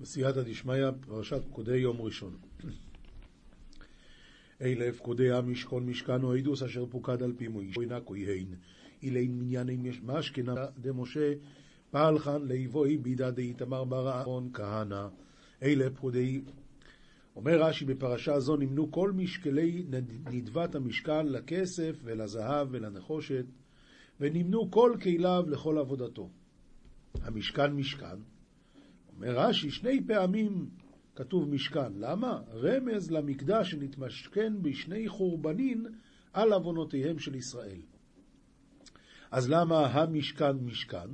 בסייעתא דשמיא, פרשת פקודי יום ראשון. אלה פקודי המשכון משכן או עדוס אשר פוקד על פי מויש, אינה כהן, אילין מנייני משכנה דמשה פלחן ליבוי בידה דאיתמר בר אהרון כהנא. אלה פקודי... אומר רש"י בפרשה זו נמנו כל משקלי נדבת המשכן לכסף ולזהב ולנחושת ונמנו כל כליו לכל עבודתו. המשכן משכן רש"י, שני פעמים כתוב משכן. למה? רמז למקדש שנתמשכן בשני חורבנין על עוונותיהם של ישראל. אז למה המשכן משכן?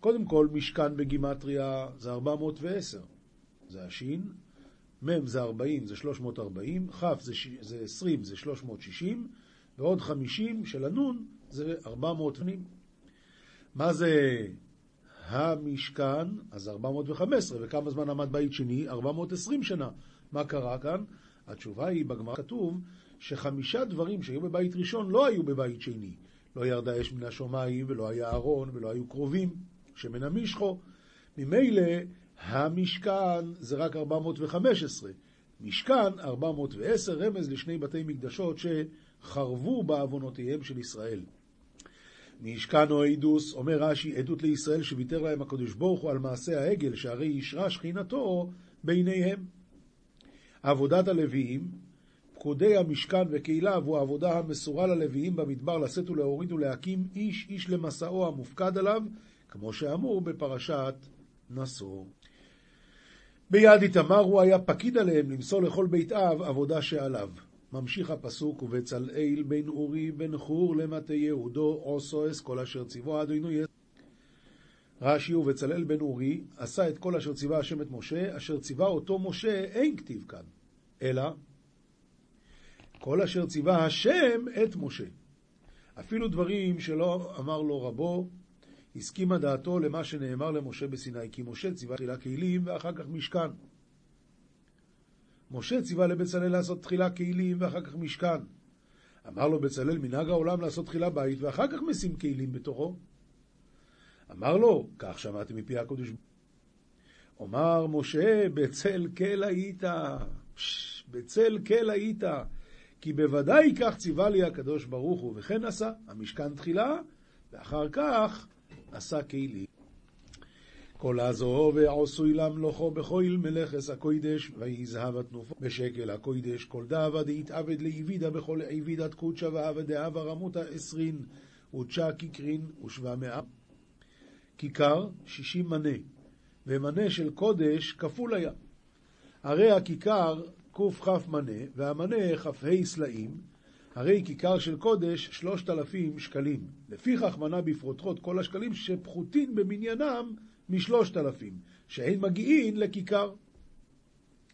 קודם כל, משכן בגימטריה זה 410, זה השין, מ' זה 40, זה 340, כ' זה, זה 20, זה 360, ועוד 50 של הנון זה 400. מה זה המשכן, אז 415, וכמה זמן עמד בית שני? 420 שנה. מה קרה כאן? התשובה היא, בגמרא כתוב שחמישה דברים שהיו בבית ראשון לא היו בבית שני. לא ירדה אש מן השמיים, ולא היה ארון, ולא היו קרובים, שמן המשחו. ממילא המשכן זה רק 415. משכן 410, רמז לשני בתי מקדשות שחרבו בעוונותיהם של ישראל. משכן או עדוס, אומר רש"י, עדות לישראל שוויתר להם הקדוש ברוך הוא על מעשה העגל, שהרי אישרה שכינתו ביניהם. עבודת הלוויים, פקודי המשכן וקהיליו הוא העבודה המסורה ללוויים במדבר לשאת ולהוריד ולהקים איש איש למסעו המופקד עליו, כמו שאמור בפרשת נשוא. ביד איתמר הוא היה פקיד עליהם למסור לכל בית אב עבודה שעליו. ממשיך הפסוק, ובצלאל בן אורי בן חור למטה יהודו עושו אס אשר ציוו אדונו יס. רש"י ובצלאל בן אורי עשה את כל אשר ציווה השם את משה, אשר ציווה אותו משה אין כתיב כאן, אלא כל אשר ציווה השם את משה. אפילו דברים שלא אמר לו רבו, הסכימה דעתו למה שנאמר למשה בסיני, כי משה ציווה תחילה כלים ואחר כך משכן. משה ציווה לבצלאל לעשות תחילה כלים ואחר כך משכן. אמר לו בצלאל, מנהג העולם לעשות תחילה בית ואחר כך משים כלים בתוכו. אמר לו, כך שמעתי מפי הקדוש אומר משה, בצל כל היית, בצל כל היית, כי בוודאי כך ציווה לי הקדוש ברוך הוא, וכן עשה, המשכן תחילה, ואחר כך עשה כלים. כל הזו ועשוי למלוכו בכויל מלאכס הקוידש, ויהי זהב התנופו בשקל הקוידש, כל דאבה דהתעבד לעבידה בכל עבידת קודשא ועבד דאבה רמותה עשרין, ותשע כיכרין ושבע מאה. כיכר, שישים מנה, ומנה של קודש כפול היה. הרי הכיכר קכ מנה, והמנה כ"ה סלעים, הרי כיכר של קודש שלושת אלפים שקלים. לפיכך מנה בפרוטרוט כל השקלים שפחותין במניינם משלושת אלפים, שאין מגיעין לכיכר.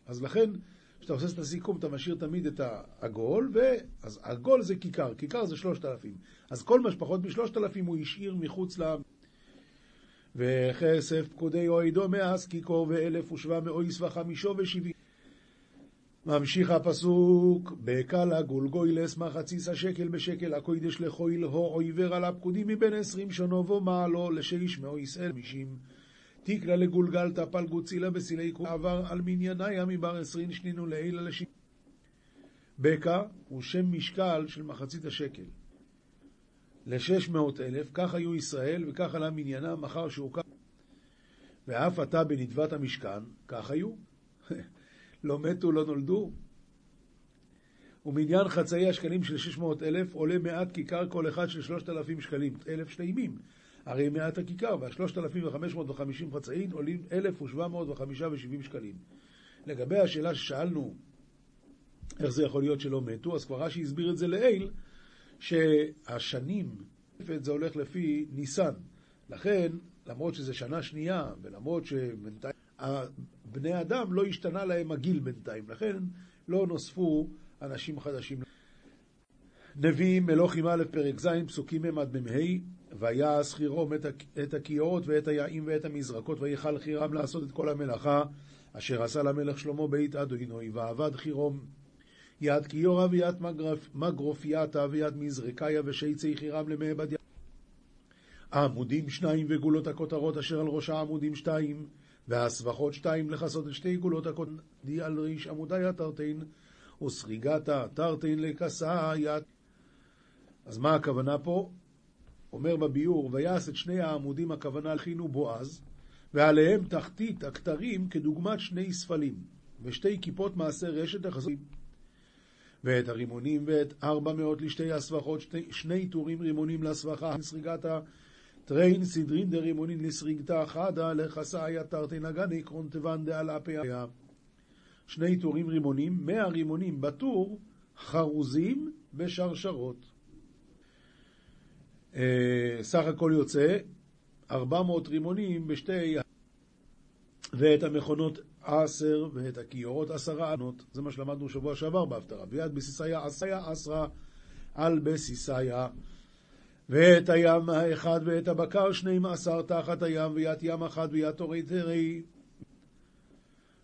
אז לכן, כשאתה עושה את הסיכום, אתה משאיר תמיד את העגול, ו... אז עגול זה כיכר, כיכר זה שלושת אלפים. אז כל מה שפחות משלושת אלפים הוא השאיר מחוץ ל... וכסף פקודי אוהדו מאז כיכור ואלף ושבע מאויס וחמישו ושבעים. ממשיך הפסוק, בקלה גולגוילס מחציס השקל בשקל הקוידש לחויל הו עויבר על הפקודים מבין עשרים שונו ומעלו לשישמעו ישראל מישים. תקרא לגולגלתא פלגוצילה בסילי עבר על מנייניה מבר עשרין שנינו לעילה לש... בקע הוא שם משקל של מחצית השקל. לשש מאות אלף, כך היו ישראל וכך עלה מניינם מחר שהוקם. ואף אתה בנדבת המשכן, כך היו. לא מתו, לא נולדו. ומניין חצאי השקלים של שש מאות אלף עולה מעט כיכר כל אחד של שלושת אלפים שקלים, אלף שלימים. הרי מעט הכיכר והשלושת אלפים וחמש מאות וחמישים חצאין עולים אלף ושבע מאות וחמישה ושבעים שקלים. לגבי השאלה ששאלנו, איך זה יכול להיות שלא מתו, אז כבר רש"י הסביר את זה לעיל, שהשנים, זה הולך לפי ניסן. לכן, למרות שזה שנה שנייה, ולמרות שבינתיים בני אדם לא השתנה להם הגיל בינתיים, לכן לא נוספו אנשים חדשים. נביאים, מלוכים א', פרק ז', פסוקים מ' עד מ"ה, ויעש חירום את הכיורות ואת היעים ואת המזרקות, ויכל חירם לעשות את כל המלאכה, אשר עשה למלך שלמה בית אדוני, ועבד חירום יד כיורה ויד מגרופייתה ויד מזרקיה ושיצי חירם למעבד יד. עמודים שניים וגולות הכותרות אשר על ראש העמודים שתיים, והסבכות שתיים לכסות את שתי גולות הקודם, די על ריש עמודיה תרתין, וסריגתה תרתין לכסאיה. אז מה הכוונה פה? אומר בביאור, ויעש את שני העמודים הכוונה הכינו בועז, ועליהם תחתית הכתרים כדוגמת שני ספלים, ושתי כיפות מעשה רשת החזויים. ואת הרימונים ואת ארבע מאות לשתי הסבכות, שני, שני טורים רימונים לסבכה, סריגתה טריין סדרין דרימונין לסריגתה חדה לחסאיה תרתי נגני קרונטבן דעל אפיה. שני טורים רימונים, מאה רימונים בטור, חרוזים ושרשרות. אה, סך הכל יוצא 400 רימונים בשתי... ואת המכונות עשר ואת הכיורות עשרה ענות. זה מה שלמדנו שבוע שעבר בהפטרה. ויד בסיסיה עשיה עשרה על בסיסיה. ואת הים האחד ואת הבקר שנים עשר תחת הים, ויד ים אחד ויד תורי תרי.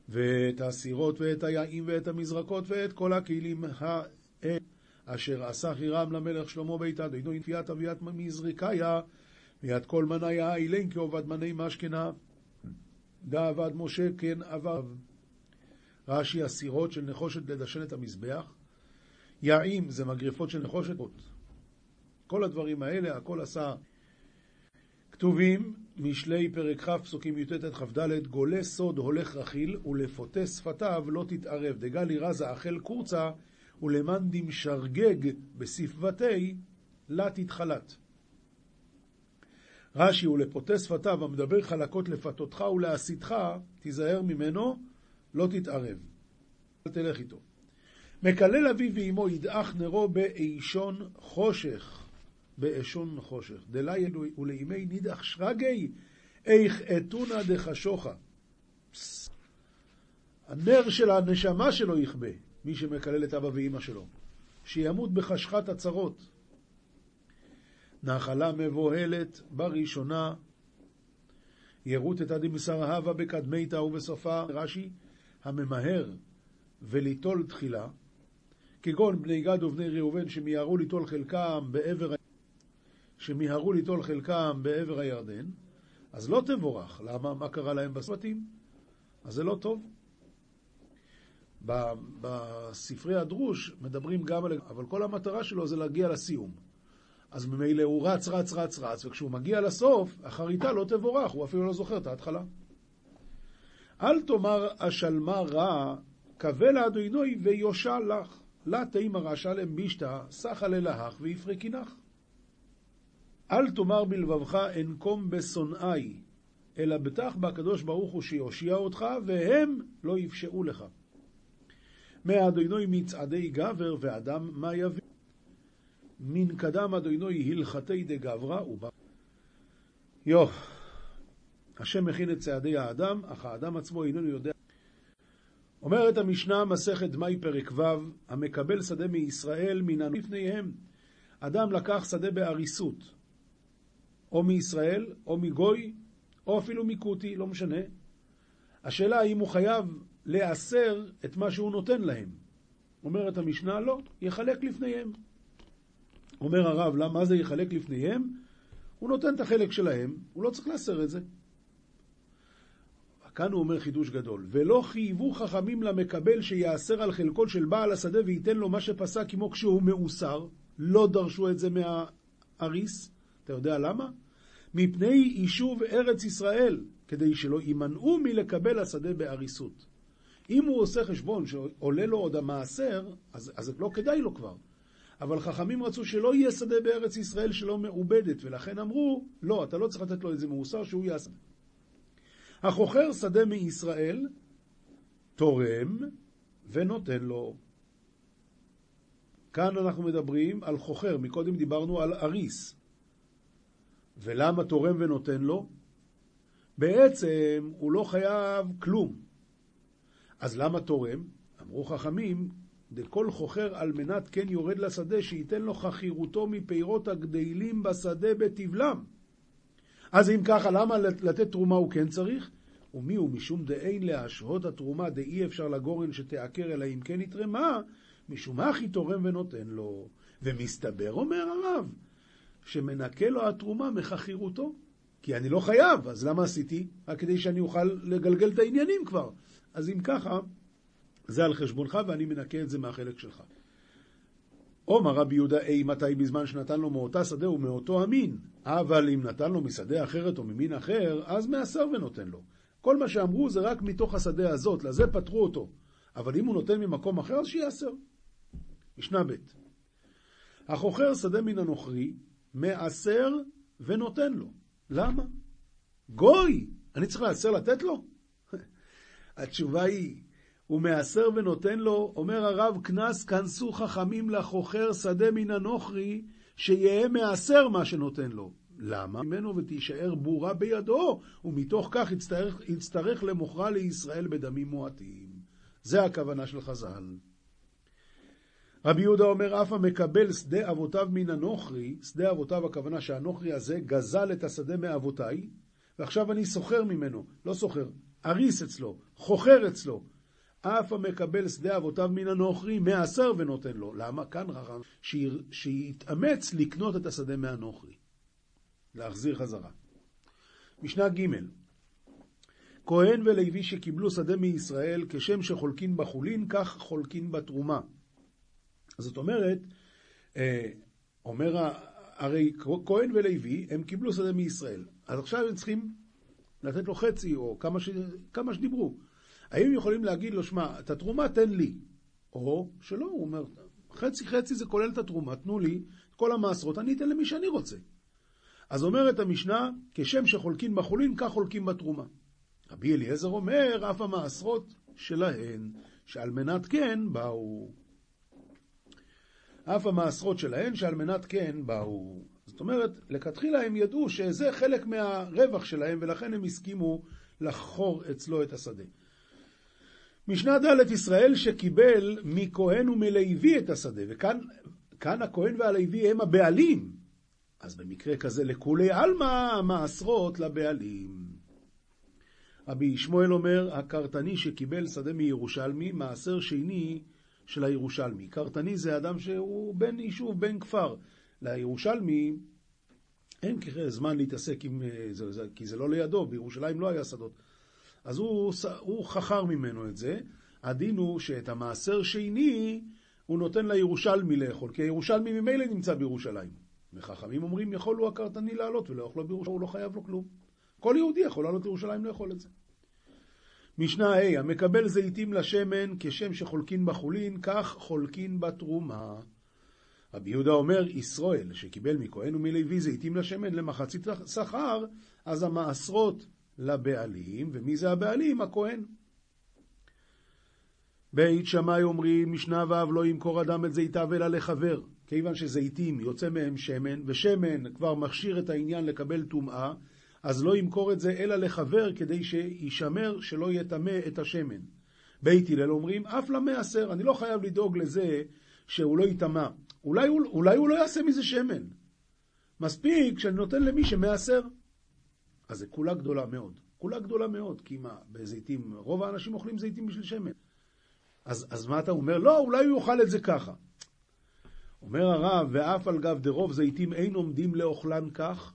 ואת הסירות ואת היעים ואת המזרקות ואת כל הכלים אשר עשה חירם למלך שלמה ביתה, דיינו אינפיית אביית מזריקיה, ויד כל מניה אילן כעובד מני משכנה. דעבד משה כן עבב. רש"י, הסירות של נחושת לדשן את המזבח. יעים זה מגרפות של נחושת. כל הדברים האלה, הכל עשה. כתובים, משלי פרק כ', פסוקים י"ט עד כ"ד, גולה סוד הולך רכיל, ולפותה שפתיו לא תתערב. דגלי רזה אכל קורצה, ולמאן דמשרגג בספבתי, לה תתחלת. רש"י, ולפותה שפתיו, המדבר חלקות לפתותך ולהסיתך, תיזהר ממנו, לא תתערב. אל תלך איתו. מקלל אביו ואמו ידעך נרו באישון חושך. באישון חושך. דלי ולאימי נידח שרגי, איך אתונה דחשוכה. הנר של הנשמה שלו יכבה, מי שמקלל את אבא ואימא שלו. שימות בחשכת הצרות. נחלה מבוהלת בראשונה, ירות את הדמסר הווה בקדמיתה ובסופה, רש"י, הממהר וליטול תחילה, כגון בני גד ובני ראובן שמיהרו ליטול חלקם בעבר שמיהרו ליטול חלקם בעבר הירדן, אז לא תבורך. למה? מה קרה להם בסבטים? אז זה לא טוב. בספרי הדרוש מדברים גם על... אבל כל המטרה שלו זה להגיע לסיום. אז ממילא הוא רץ, רץ, רץ, רץ, וכשהוא מגיע לסוף, החריטה לא תבורך, הוא אפילו לא זוכר את ההתחלה. אל תאמר אשלמה רע, קווה לאדוני ויושע לך. לה תימא רשע למשתא, סחה ללהך ויפרקינך. אל תאמר בלבבך אנקום בשונאי, אלא בטח בקדוש ברוך הוא שיושיע אותך, והם לא יפשעו לך. מאדוני מצעדי גבר ואדם מה יביא. מן קדם אדוני הלכתי דגברא ובא. יו, השם מכין את צעדי האדם, אך האדם עצמו איננו יודע. אומרת המשנה, מסכת דמי פרק ו', המקבל שדה מישראל מן לפניהם. אדם לקח שדה בעריסות, או מישראל, או מגוי, או אפילו מכותי, לא משנה. השאלה האם הוא חייב להסר את מה שהוא נותן להם. אומרת המשנה, לא, יחלק לפניהם. אומר הרב, למה זה יחלק לפניהם? הוא נותן את החלק שלהם, הוא לא צריך להסר את זה. כאן הוא אומר חידוש גדול, ולא חייבו חכמים למקבל שיאסר על חלקו של בעל השדה וייתן לו מה שפסק כמו כשהוא מאוסר, לא דרשו את זה מהאריס, אתה יודע למה? מפני יישוב ארץ ישראל, כדי שלא יימנעו מלקבל השדה באריסות. אם הוא עושה חשבון שעולה לו עוד המעשר, אז, אז לא כדאי לו כבר. אבל חכמים רצו שלא יהיה שדה בארץ ישראל שלא מעובדת, ולכן אמרו, לא, אתה לא צריך לתת לו איזה מאוסר שהוא יעשה. החוכר שדה מישראל, תורם ונותן לו. כאן אנחנו מדברים על חוכר, מקודם דיברנו על אריס. ולמה תורם ונותן לו? בעצם הוא לא חייב כלום. אז למה תורם? אמרו חכמים, דכל חוכר על מנת כן יורד לשדה, שייתן לו חכירותו מפירות הגדלים בשדה בתבלם. אז אם ככה, למה לתת תרומה הוא כן צריך? ומי הוא משום דאין להשהות התרומה דאי אפשר לגורן שתעקר אלא אם כן יתרמה, משום הכי תורם ונותן לו. ומסתבר, אומר הרב, שמנקה לו התרומה מחכירותו. כי אני לא חייב, אז למה עשיתי? רק כדי שאני אוכל לגלגל את העניינים כבר. אז אם ככה, זה על חשבונך ואני מנקה את זה מהחלק שלך. עומר רבי יהודה אי מתי בזמן שנתן לו מאותה שדה ומאותו המין, אבל אם נתן לו משדה אחרת או ממין אחר, אז מעשר ונותן לו. כל מה שאמרו זה רק מתוך השדה הזאת, לזה פטרו אותו. אבל אם הוא נותן ממקום אחר, אז שיעשר. משנה ב' החוכר שדה מן הנוכרי, מעשר ונותן לו. למה? גוי! אני צריך לעשר לתת לו? התשובה היא, הוא מעשר ונותן לו, אומר הרב קנס, כנסו חכמים לחוכר שדה מן הנוכרי, שיהא מעשר מה שנותן לו. למה? ממנו ותישאר בורה בידו, ומתוך כך יצטרך, יצטרך למוכרה לישראל בדמים מועטים. זה הכוונה של חז"ל. רבי יהודה אומר, אף המקבל שדה אבותיו מן הנוכרי, שדה אבותיו הכוונה שהנוכרי הזה גזל את השדה מאבותיי, ועכשיו אני סוחר ממנו, לא סוחר, אריס אצלו, חוכר אצלו. אף המקבל שדה אבותיו מן הנוכרי, מעשר ונותן לו. למה? כאן רחם, שיתאמץ לקנות את השדה מהנוכרי. להחזיר חזרה. משנה ג' כהן ולוי שקיבלו שדה מישראל, כשם שחולקין בחולין, כך חולקין בתרומה. זאת אומרת, אה, אומר, הרי כהן ולוי, הם קיבלו שדה מישראל. אז עכשיו הם צריכים לתת לו חצי, או כמה, ש... כמה שדיברו. האם יכולים להגיד לו, שמע, את התרומה תן לי, או שלא, הוא אומר, חצי חצי זה כולל את התרומה, תנו לי את כל המעשרות, אני אתן למי שאני רוצה. אז אומרת המשנה, כשם שחולקים בחולין, כך חולקים בתרומה. רבי אליעזר אומר, אף המעשרות שלהן, שעל מנת כן באו. אף המעשרות שלהן, שעל מנת כן באו. זאת אומרת, לכתחילה הם ידעו שזה חלק מהרווח שלהם, ולכן הם הסכימו לחור אצלו את השדה. משנה ד' ישראל שקיבל מכהן ומלוי את השדה, וכאן הכהן והלוי הם הבעלים. אז במקרה כזה לכולי עלמא מעשרות לבעלים. רבי שמואל אומר, הקרתני שקיבל שדה מירושלמי, מעשר שני של הירושלמי. קרתני זה אדם שהוא בן יישוב, בן כפר. לירושלמי אין זמן להתעסק עם זה, כי זה לא לידו, בירושלים לא היה שדות. אז הוא, הוא חכר ממנו את זה. הדין הוא שאת המעשר שני הוא נותן לירושלמי לאכול, כי הירושלמי ממילא נמצא בירושלים. וחכמים אומרים, יכול הוא הקרתני לעלות ולאכלו בירושלים, הוא לא חייב לו כלום. כל יהודי יכול לעלות לירושלים לאכול את זה. משנה ה' המקבל זיתים לשמן כשם שחולקין בחולין, כך חולקין בתרומה. רבי יהודה אומר, ישראל שקיבל מכהן ומלוי זיתים לשמן למחצית שכר, אז המעשרות לבעלים, ומי זה הבעלים? הכהן. בית שמאי אומרים, משנה ו' לא ימכור אדם את זיתיו אלא לחבר, כיוון שזיתים יוצא מהם שמן, ושמן כבר מכשיר את העניין לקבל טומאה, אז לא ימכור את זה אלא לחבר כדי שישמר שלא יטמא את השמן. בית הלל אומרים, אף למעשר, אני לא חייב לדאוג לזה שהוא לא יטמא. אולי, אולי הוא לא יעשה מזה שמן. מספיק שאני נותן למי שמעשר. אז זה כולה גדולה מאוד. כולה גדולה מאוד, כי מה, בזיתים, רוב האנשים אוכלים זיתים בשביל שמן. אז, אז מה אתה אומר? לא, אולי הוא יאכל את זה ככה. אומר הרב, ואף על גב דרוב זיתים אין עומדים לאוכלן כך,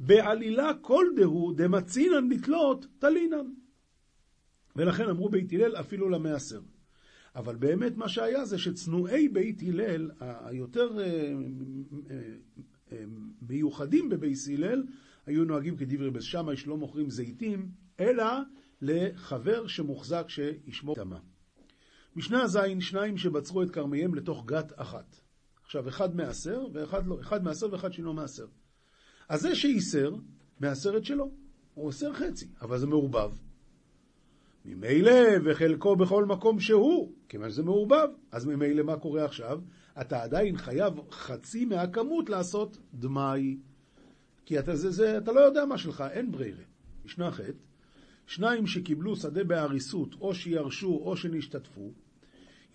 בעלילה כל דהו דמצינן לתלות תלינן. ולכן אמרו בית הלל אפילו למעשר. אבל באמת מה שהיה זה שצנועי בית הלל, היותר אה, אה, אה, מיוחדים בבית הלל, היו נוהגים כדברי בית שמאי שלא מוכרים זיתים, אלא לחבר שמוחזק שישמור תמה. משנה ז', שניים שבצרו את כרמיהם לתוך גת אחת. עכשיו, אחד מעשר ואחד לא, אחד מעשר ואחד שאינו מעשר. אז זה שאיסר, את שלו. הוא אוסר חצי, אבל זה מעורבב. ממילא וחלקו בכל מקום שהוא, כיוון שזה מעורבב. אז ממילא מה קורה עכשיו? אתה עדיין חייב חצי מהכמות לעשות דמאי. כי אתה, זה, זה, אתה לא יודע מה שלך, אין ברירה. משנה ח' שניים שקיבלו שדה בהריסות, או שירשו או שנשתתפו,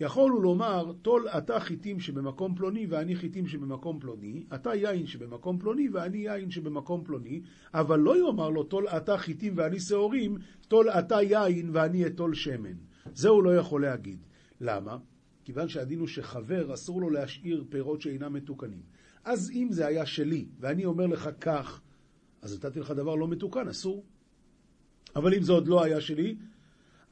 יכולו לומר, טול אתה חיטים שבמקום פלוני ואני חיטים שבמקום פלוני, אתה יין שבמקום פלוני ואני יין שבמקום פלוני, אבל לא יאמר לו, טול אתה חיטים ואני שעורים, טול אתה יין ואני אטול שמן. זה הוא לא יכול להגיד. למה? כיוון שהדין הוא שחבר, אסור לו להשאיר פירות שאינם מתוקנים. אז אם זה היה שלי, ואני אומר לך כך, אז נתתי לך דבר לא מתוקן, אסור. אבל אם זה עוד לא היה שלי,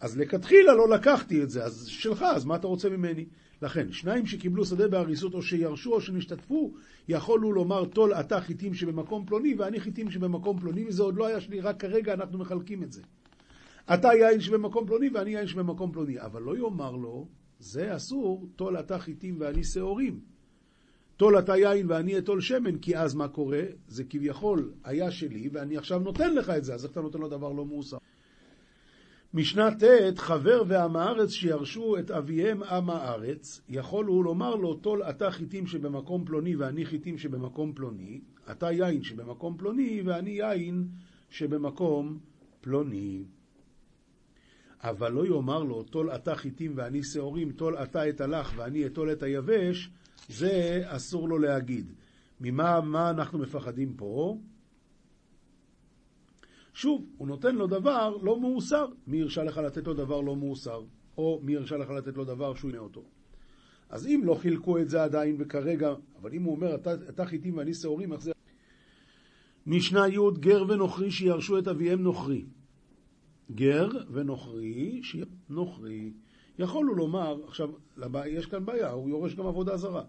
אז לכתחילה לא לקחתי את זה, אז שלך, אז מה אתה רוצה ממני? לכן, שניים שקיבלו שדה בהריסות או שירשו או שנשתתפו, יכולו לומר טול אתה חיטים שבמקום פלוני ואני חיטים שבמקום פלוני, וזה עוד לא היה שלי, רק כרגע אנחנו מחלקים את זה. אתה יין שבמקום פלוני ואני יין שבמקום פלוני, אבל לא יאמר לו, זה אסור, טול אתה חיטים ואני שעורים. טול אתה יין ואני אטול שמן, כי אז מה קורה? זה כביכול היה שלי ואני עכשיו נותן לך את זה, אז איך אתה נותן לו דבר לא מאוסר? משנה ט' חבר ועם הארץ שירשו את אביהם עם הארץ, יכול הוא לומר לו, טול אתה חיטים שבמקום פלוני ואני חיטים שבמקום פלוני, אתה יין שבמקום פלוני ואני יין שבמקום פלוני. אבל לא יאמר לו, טול אתה חיטים ואני שעורים, טול אתה את הלך ואני אטול את היבש, זה אסור לו להגיד. ממה אנחנו מפחדים פה? שוב, הוא נותן לו דבר לא מאוסר. מי הרשה לך לתת לו דבר לא מאוסר? או מי הרשה לך לתת לו דבר שהוא ינה אותו? אז אם לא חילקו את זה עדיין וכרגע, אבל אם הוא אומר, אתה, אתה חיטים ואני שעורים, איך זה... משנה י' גר ונוכרי שירשו את אביהם נוכרי. גר ונוכרי, נוכרי. יכולו לומר, עכשיו, יש כאן בעיה, הוא יורש גם עבודה זרה.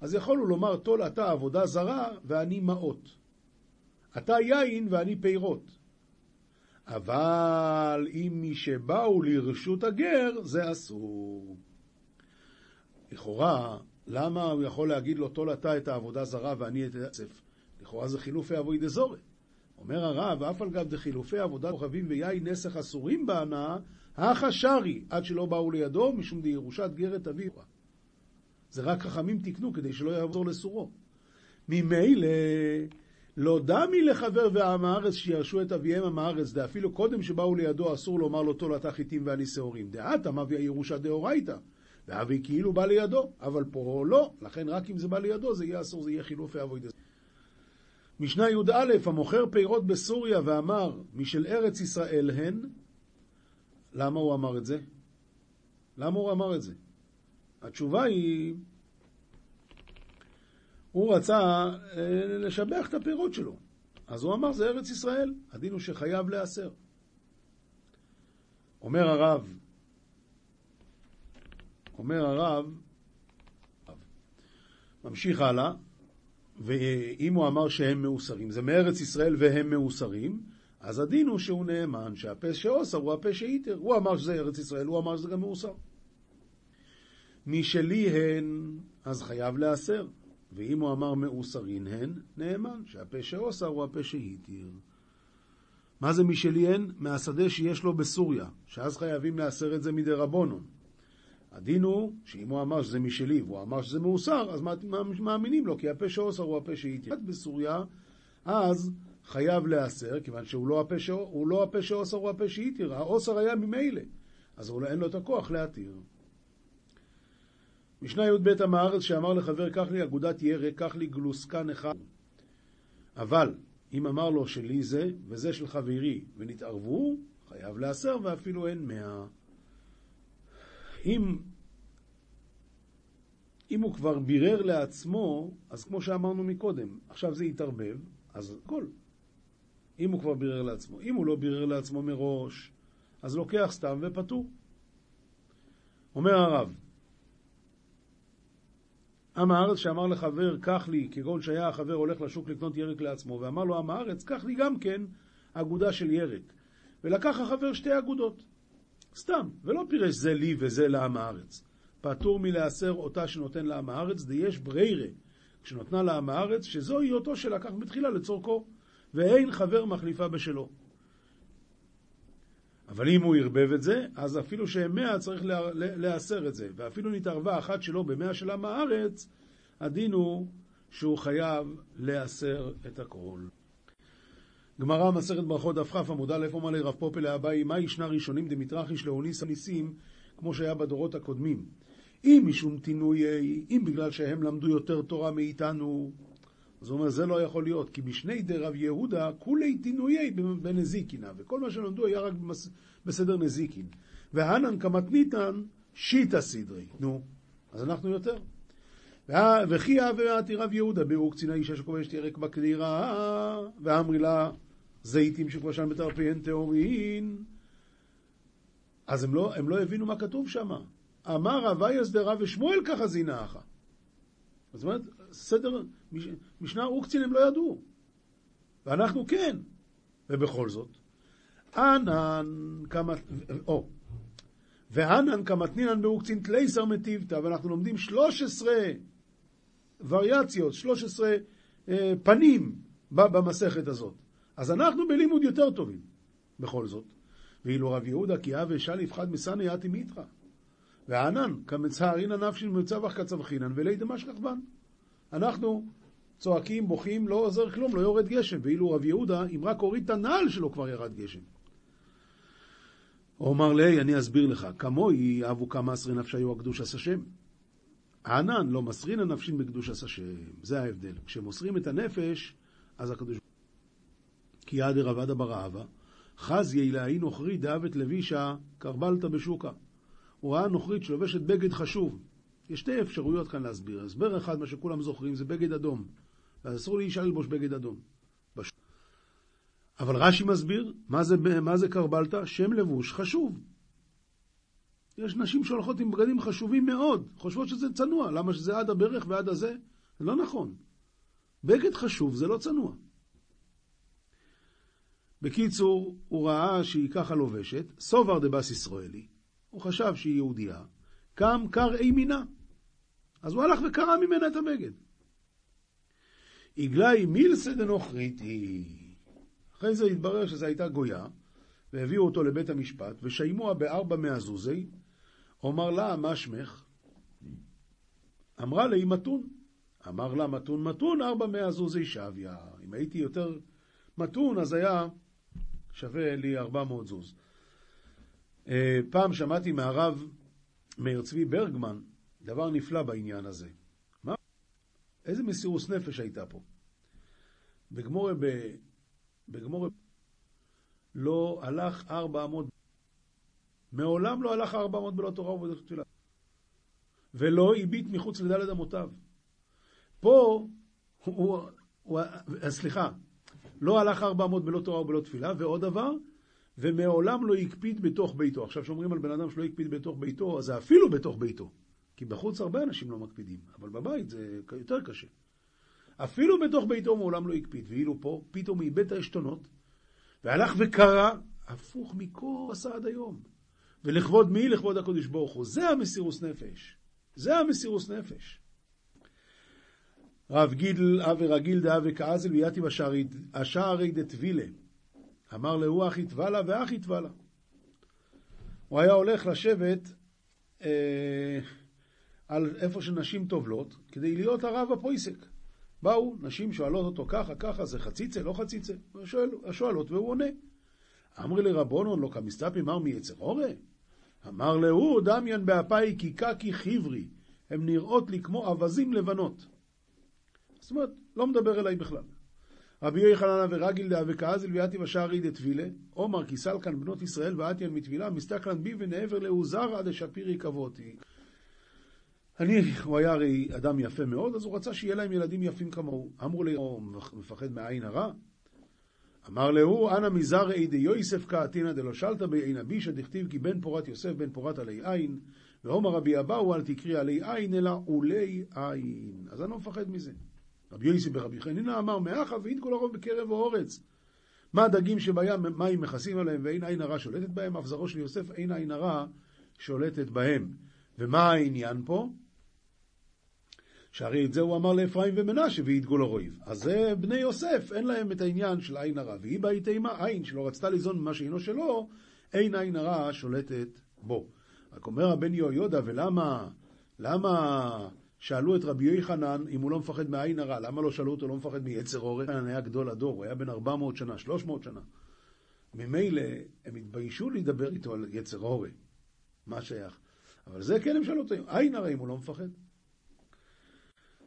אז יכולו לומר, טול אתה עבודה זרה ואני מעות. אתה יין ואני פירות. אבל אם מי שבאו לרשות הגר, זה אסור. לכאורה, למה הוא יכול להגיד לו, טול אתה את העבודה זרה ואני את הכסף? לכאורה זה חילופי אבוי דזורי. אומר הרב, אף על גב דחילופי עבודת כוכבים ויין נסך אסורים בהנאה, הכא שרי, עד שלא באו לידו, משום דירושת גרת אביו. זה רק חכמים תיקנו כדי שלא יעבור לסורו. ממילא לא דמי לחבר ועם הארץ שירשו את אביהם עם הארץ, דאפילו קודם שבאו לידו אסור לומר לו תולת החיטים ואני שעורים. דעתה מביא הירושה דאורייתא, ואבי כאילו בא לידו, אבל פה לא, לכן רק אם זה בא לידו זה יהיה אסור, זה יהיה חילופי אבוי דזה. משנה י"א, המוכר פירות בסוריה ואמר, משל ארץ ישראל הן, למה הוא אמר את זה? למה הוא אמר את זה? התשובה היא הוא רצה אה, לשבח את הפירות שלו. אז הוא אמר, זה ארץ ישראל, הדין הוא שחייב להיאסר. אומר הרב, אומר הרב, ממשיך הלאה, ואם הוא אמר שהם מאוסרים, זה מארץ ישראל והם מאוסרים, אז הדין הוא שהוא נאמן, שהפה שאוסר הוא הפה שאיתר. הוא אמר שזה ארץ ישראל, הוא אמר שזה גם מאוסר. משלי הן, אז חייב להיאסר. ואם הוא אמר מאוסרין הן, נאמן, שהפה שאוסר הוא הפה שהתיר. מה זה משלי הן? מהשדה שיש לו בסוריה, שאז חייבים לאסר את זה מדי רבונון. הדין הוא שאם הוא אמר שזה משלי והוא אמר שזה מאוסר, אז מאמינים לו, כי הפה שאוסר הוא הפה שהתיר. בסוריה, אז חייב להיאסר, כיוון שהוא לא הפה, לא הפה שאוסר הוא הפה שהתיר, האוסר היה ממילא, אז אין לו את הכוח להתיר. משנה י"ב הארץ שאמר לחבר, קח לי אגודת ירק, קח לי גלוסקן אחד. אבל אם אמר לו שלי זה, וזה של חברי, ונתערבו, חייב להסר ואפילו אין מאה. אם, אם הוא כבר בירר לעצמו, אז כמו שאמרנו מקודם, עכשיו זה יתערבב, אז הכל. אם הוא כבר בירר לעצמו. אם הוא לא בירר לעצמו מראש, אז לוקח סתם ופטור. אומר הרב, עם הארץ שאמר לחבר, קח לי, כגון שהיה החבר הולך לשוק לקנות ירק לעצמו, ואמר לו עם הארץ, קח לי גם כן אגודה של ירק. ולקח החבר שתי אגודות. סתם, ולא פירש זה לי וזה לעם הארץ. פטור מלהסר אותה שנותן לעם הארץ, דיש בריירה, כשנותנה לעם הארץ, שזוהי אותו שלקח בתחילה לצורכו, ואין חבר מחליפה בשלו. אבל אם הוא ערבב את זה, אז אפילו שהם מאה צריך להיאסר את זה. ואפילו נתערבה אחת שלו במאה של עם הארץ, הדין הוא שהוא חייב להיאסר את הכל. גמרא מסכת ברכות דף כ עמוד א' אומר לרב פופל לאביי, מה ישנה ראשונים דמתרחיש לאוניס הניסים, כמו שהיה בדורות הקודמים. אם משום תינויי, אם בגלל שהם למדו יותר תורה מאיתנו, אז הוא אומר, זה לא יכול להיות, כי משני דרב יהודה, כולי תינויי בנזיקינה, וכל מה שלמדו היה רק בסדר נזיקין. והנן כמתניתן, שיטה סדרי. נו, אז אנחנו יותר. וכי אבי רב יהודה, ביאור קצינה אישה שכובשת ירק בקדירה, ואמרי לה, זיתים שפרשן בתרפיין טהורין. אז הם לא, הם לא הבינו מה כתוב שם. אמר הוויה שדרה ושמואל ככה זינאך. זאת אומרת, סדר, משנה אוקצין הם לא ידעו. ואנחנו כן. ובכל זאת, ענן כמה, או, וענן כמתנינן באוקצין תלייסר מטיבתא, ואנחנו לומדים 13 וריאציות, 13 אה, פנים במסכת הזאת. אז אנחנו בלימוד יותר טובים, בכל זאת. ואילו רב יהודה כי אב אשה לפחד מסני אתי מיתרא. וענן כמצערינא נפשין מצווח כצווחינן ולי דמשכח בן. אנחנו צועקים, בוכים, לא עוזר כלום, לא יורד גשם. ואילו רב יהודה, אם רק הוריד את הנעל שלו כבר ירד גשם. הוא אמר לי, אני אסביר לך, כמוהי אבו כמה עשרי נפשיו הקדוש עש השם. הענן לא מסרין הנפשין בקדוש עש השם. זה ההבדל. כשמוסרים את הנפש, אז הקדוש... כי יד רבדה ברעבה, חז יעילאי נוכרי דאבת לבישה, קרבלת בשוקה. הוא ראה נוכרית שלובשת בגד חשוב. יש שתי אפשרויות כאן להסביר. הסבר אחד, מה שכולם זוכרים, זה בגד אדום. אז אסור לאישה ללבוש בגד אדום. בש... אבל רש"י מסביר, מה זה, מה זה קרבלתא? שם לבוש חשוב. יש נשים שהולכות עם בגדים חשובים מאוד, חושבות שזה צנוע, למה שזה עד הברך ועד הזה? זה לא נכון. בגד חשוב זה לא צנוע. בקיצור, הוא ראה שהיא ככה לובשת, סובר דבס ישראלי, הוא חשב שהיא יהודייה, קם קר אימינה. אז הוא הלך וקרע ממנה את הבגד. עגלי מילסא דנוכריתי. אחרי זה התברר שזו הייתה גויה, והביאו אותו לבית המשפט, ושיימוה בארבע מהזוזי, אומר לה, מה שמך? אמרה לי, מתון. אמר לה, מתון מתון, ארבע מהזוזי שביה. אם הייתי יותר מתון, אז היה שווה לי ארבע מאות זוז. אה, פעם שמעתי מהרב מאיר צבי ברגמן דבר נפלא בעניין הזה. מה? איזה מסירוס נפש הייתה פה. בגמורה, ב... בגמורה לא הלך ארבע אמות, מעולם לא הלך ארבע אמות בלא תורה ובדרך תפילה. ולא הביט מחוץ לדלת אמותיו. פה, הוא, הוא, סליחה, לא הלך ארבע אמות בלא תורה ובלא תפילה, ועוד דבר, ומעולם לא הקפיד בתוך ביתו. עכשיו, כשאומרים על בן אדם שלא הקפיד בתוך ביתו, אז זה אפילו בתוך ביתו. כי בחוץ הרבה אנשים לא מקפידים, אבל בבית זה יותר קשה. אפילו בתוך ביתו מעולם לא הקפיד, ואילו פה פתאום איבד את העשתונות, והלך וקרא, הפוך מכל עשה עד היום. ולכבוד מי? לכבוד הקדוש ברוך הוא. זה המסירוס נפש. זה המסירוס נפש. רב גידל אבי רגיל דאבי כאזל ויאתי בשערי דתבילה. אמר להוא אחי טבלה ואחי טבלה. הוא היה הולך לשבת אה, על איפה שנשים טובלות, כדי להיות הרב הפויסק. באו, נשים שואלות אותו ככה, ככה, זה חציצה, לא חציצה? שואל, השואלות והוא עונה. אמרי לרבונון לא כמסתפי מר מיצר אורה? אמר להוא דמיין באפי כי קקי חיברי, הם נראות לי כמו אווזים לבנות. זאת אומרת, לא מדבר אליי בכלל. רבי יוחנן ורגל דאה וכעזל ויתי בשערי דתבילה, עומר כי סלקן בנות ישראל ואתיין מתבילה, מסתכלן בי ונעבר לעוזר עד השפירי כבותי. אני, הוא היה הרי אדם יפה מאוד, אז הוא רצה שיהיה להם ילדים יפים כמוהו. אמרו לי, הוא מפחד מעין הרע? אמר להוא, אנא מזרעי דיוסף קאתינא דלא שלתא בעין אבישא דכתיב כי בן פורת יוסף בן פורת עלי עין, ועומר רבי אבאו אל תקריא עלי עין אלא עולי עין. אז אני לא מפחד מזה. רבי יוסף ברבי חנינא אמר מאחה ואין כל הרוב בקרב האורץ. מה הדגים שבים, מים מכסים עליהם ואין עין הרע שולטת בהם, אף זרעו של יוסף אין עין הרע שולטת בהם. ומה העניין פה? שהרי את זה הוא אמר לאפרים ומנשה וידגו לרויב. אז זה בני יוסף, אין להם את העניין של עין הרע. והיא באי תימה, עין שלא רצתה ליזון ממה שאינו שלו, אין עין הרע שולטת בו. רק אומר הבן יהויודע, ולמה, למה שאלו את רבי יוחנן אם הוא לא מפחד מעין הרע? למה לא שאלו אותו לא מפחד מיצר אורן? היה גדול הדור, הוא היה בן 400 שנה, 300 שנה. ממילא הם התביישו להידבר איתו על יצר אורן. מה שייך? אבל זה כן הם שאלו אותו, עין הרע אם הוא לא מפחד.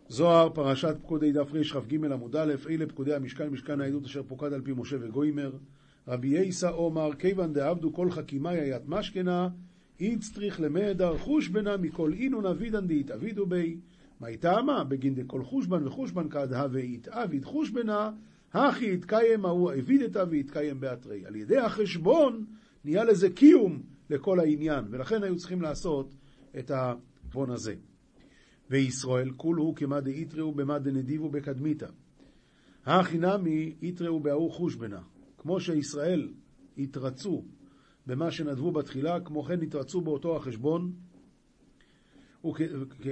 זוהר, פרשת פקודי דף רכ"ג עמוד א', אלה פקודי המשכן, משכן העדות אשר פוקד על פי משה וגוימר. רבי יייסא אומר, כיוון דעבדו כל חכימי היית משכנה, איצטריך למדר חושבנה מכל אינון אבידן דהתאבידו בי. מה טעמה? בגין דכל חושבן וחושבן כד הווה יתאביד חושבנה, הכי יתקיים ההוא אבידתא ויתקיים באתרי. על ידי החשבון נהיה לזה קיום לכל העניין, ולכן היו צריכים לעשות את החשבון הזה. וישראל כולו כמא דאיתראו במא דנדיבו בקדמיתא. הכי נמי איתראו בהוא חושבנה. כמו שישראל התרצו במה שנדבו בתחילה, כמו כן התרצו באותו החשבון.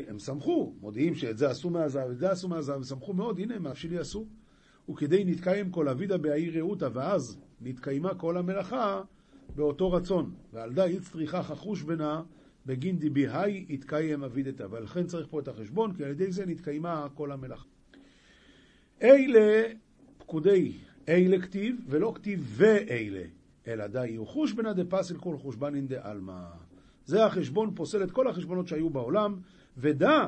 הם שמחו, מודיעים שאת זה עשו מהזהב, את זה עשו מהזהב, הם שמחו מאוד, הנה, מה שלי עשו. וכדי נתקיים כל אבידה בהעיר רעותה, ואז נתקיימה כל המלאכה באותו רצון. ועל דה איצטריכה חחוש בנה בגין דיבי היי יתקיים אבידתה. ולכן צריך פה את החשבון, כי על ידי זה נתקיימה כל המלאכה. אלה פקודי, אלה כתיב, ולא כתיב ואלה, אלא די יהיו חושבנא דפסל כל חושבנין דעלמא. זה החשבון פוסל את כל החשבונות שהיו בעולם, ודע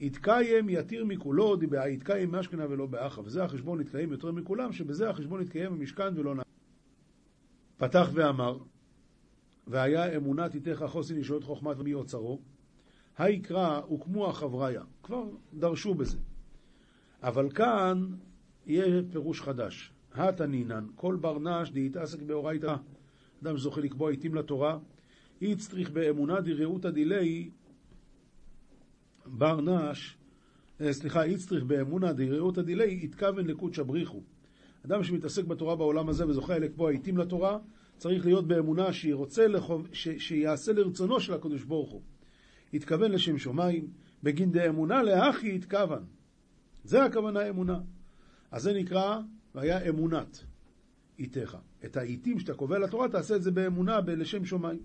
יתקיים יתיר מכולו, דבעה יתקיים מאשכנה ולא באחה. וזה החשבון יתקיים יותר מכולם, שבזה החשבון יתקיים במשכן ולא נ... פתח ואמר, והיה אמונת איתך חוסן ישועת חוכמת ומי אוצרו, היקרא הוקמו החבריה. כבר דרשו בזה. אבל כאן יהיה פירוש חדש. התנינן, כל בר נש דהתעסק באורייתא. אדם שזוכה לקבוע עיתים לתורה, איצטריך באמונה דרעותא דילי בר נש, אה, סליחה, איצטריך באמונה דרעותא דילי התכוון לקודשא בריחו. אדם שמתעסק בתורה בעולם הזה וזוכה לקבוע עיתים לתורה, צריך להיות באמונה שירוצה לחוב, שיעשה לרצונו של הקדוש ברוך הוא. התכוון לשם שמיים, בגין דאמונה לאחי התכוון. זה הכוונה אמונה. אז זה נקרא, והיה אמונת איתך. את העיתים שאתה קובע לתורה, תעשה את זה באמונה, לשם שמיים.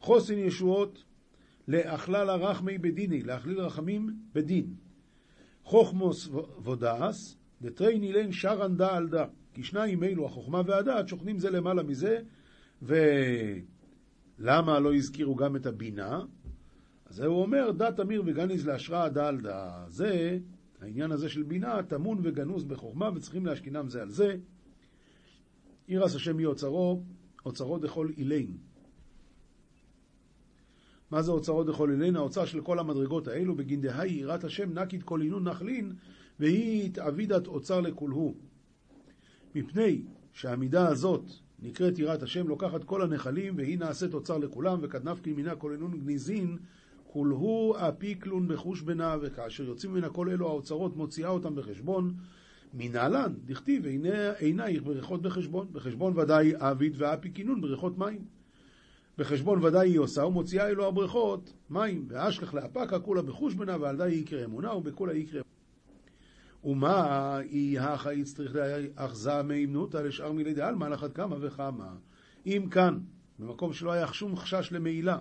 חוסן ישועות לאכלל הרחמי בדיני, להכליל רחמים בדין. חוכמוס ודעס, דתרייני לן שרן דא על דא. כי שניים אלו, החוכמה והדעת, שוכנים זה למעלה מזה, ולמה לא הזכירו גם את הבינה? אז הוא אומר, דת אמיר וגניז להשראה דא. זה, העניין הזה של בינה, טמון וגנוז בחוכמה, וצריכים להשכינם זה על זה. ירס השם מי אוצרו, אוצרו דכל אילין. מה זה אוצרו דכל אילין? האוצר של כל המדרגות האלו, בגין דהי יראת השם נקית כל אינון נחלין, והיא התעבידת אוצר לכולהו. מפני שהמידה הזאת נקראת יראת השם, לוקחת כל הנחלים, והיא נעשית אוצר לכולם, וכדנף כמינה כל אינון גניזין, כולהו אפיקלון בחוש בנה, וכאשר יוצאים מן הכל אלו האוצרות, מוציאה אותם בחשבון. מנהלן, דכתיב, עינייך בריכות בחשבון. בחשבון ודאי אביד ואפי כינון בריכות מים. בחשבון ודאי היא עושה, ומוציאה אלו הבריכות מים. ואשכח לאפקה כולה בחוש בנה, ועל די יקרא אמונה, ובכולה יקרא ומה היא הכא צריך אחזה מהימנותא לשאר מילי דעלמא על אחת כמה וכמה. אם כאן, במקום שלא היה שום חשש למעילה,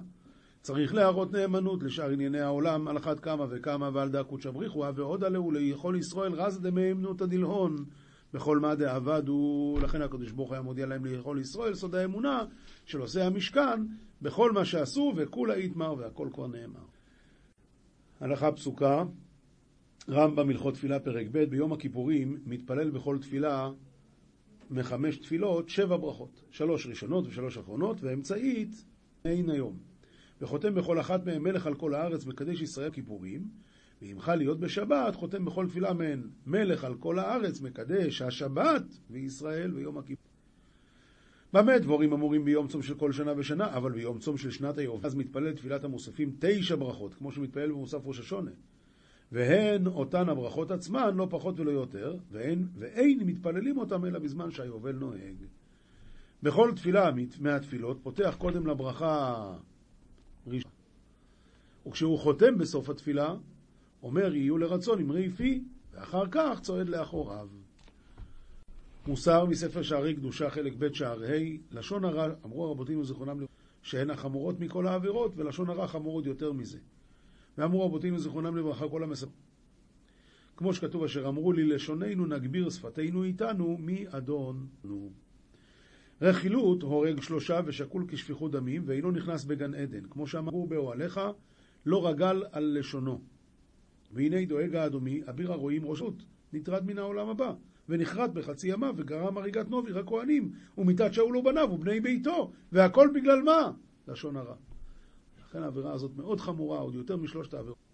צריך להראות נאמנות לשאר ענייני העולם על אחת כמה וכמה ועל דא קודשא בריחו, ועוד עלהו ליכול ישראל רז דמהימנותא דלהון בכל מה דעבדו, לכן הקדוש ברוך היה מודיע להם ליכול ישראל סוד האמונה של עושי המשכן בכל מה שעשו וכולה איתמר והכל כבר נאמר. הלכה פסוקה רמב"ם הלכות תפילה פרק ב' ביום הכיפורים מתפלל בכל תפילה מחמש תפילות שבע ברכות, שלוש ראשונות ושלוש אחרונות, והאמצעית אין היום. וחותם בכל אחת מהן מלך על כל הארץ, מקדש ישראל כיפורים, חל להיות בשבת, חותם בכל תפילה מהן מלך על כל הארץ, מקדש השבת וישראל ויום הכיפור. במה דבורים אמורים ביום צום של כל שנה ושנה, אבל ביום צום של שנת היובל, אז מתפלל תפילת המוספים תשע ברכות, כמו שמתפלל במוסף ראש השונה. והן אותן הברכות עצמן, לא פחות ולא יותר, ואין, ואין מתפללים אותם אלא בזמן שהיובל נוהג. בכל תפילה מהתפילות פותח קודם לברכה ראשונה. וכשהוא חותם בסוף התפילה, אומר יהיו לרצון אמרי פי, ואחר כך צועד לאחוריו. מוסר מספר שערי קדושה חלק ב' שער ה', לשון הרע, אמרו הרבותינו זיכרונם לברכה, שהן החמורות מכל העבירות, ולשון הרע חמור עוד יותר מזה. ואמרו רבותינו זיכרונם לברכה כל המספר. כמו שכתוב אשר אמרו לי לשוננו נגביר שפתנו איתנו מי אדוננו. רכילות הורג שלושה ושקול כשפיכות דמים ואינו נכנס בגן עדן. כמו שאמרו באוהליך לא רגל על לשונו. והנה דואג האדומי אביר הרועים ראשות נטרד מן העולם הבא ונחרט בחצי ימיו וגרם הריגת נובי הכהנים ומיתת שאול ובניו ובני ביתו והכל בגלל מה? לשון הרע. לכן העבירה הזאת מאוד חמורה, עוד יותר משלושת העבירות.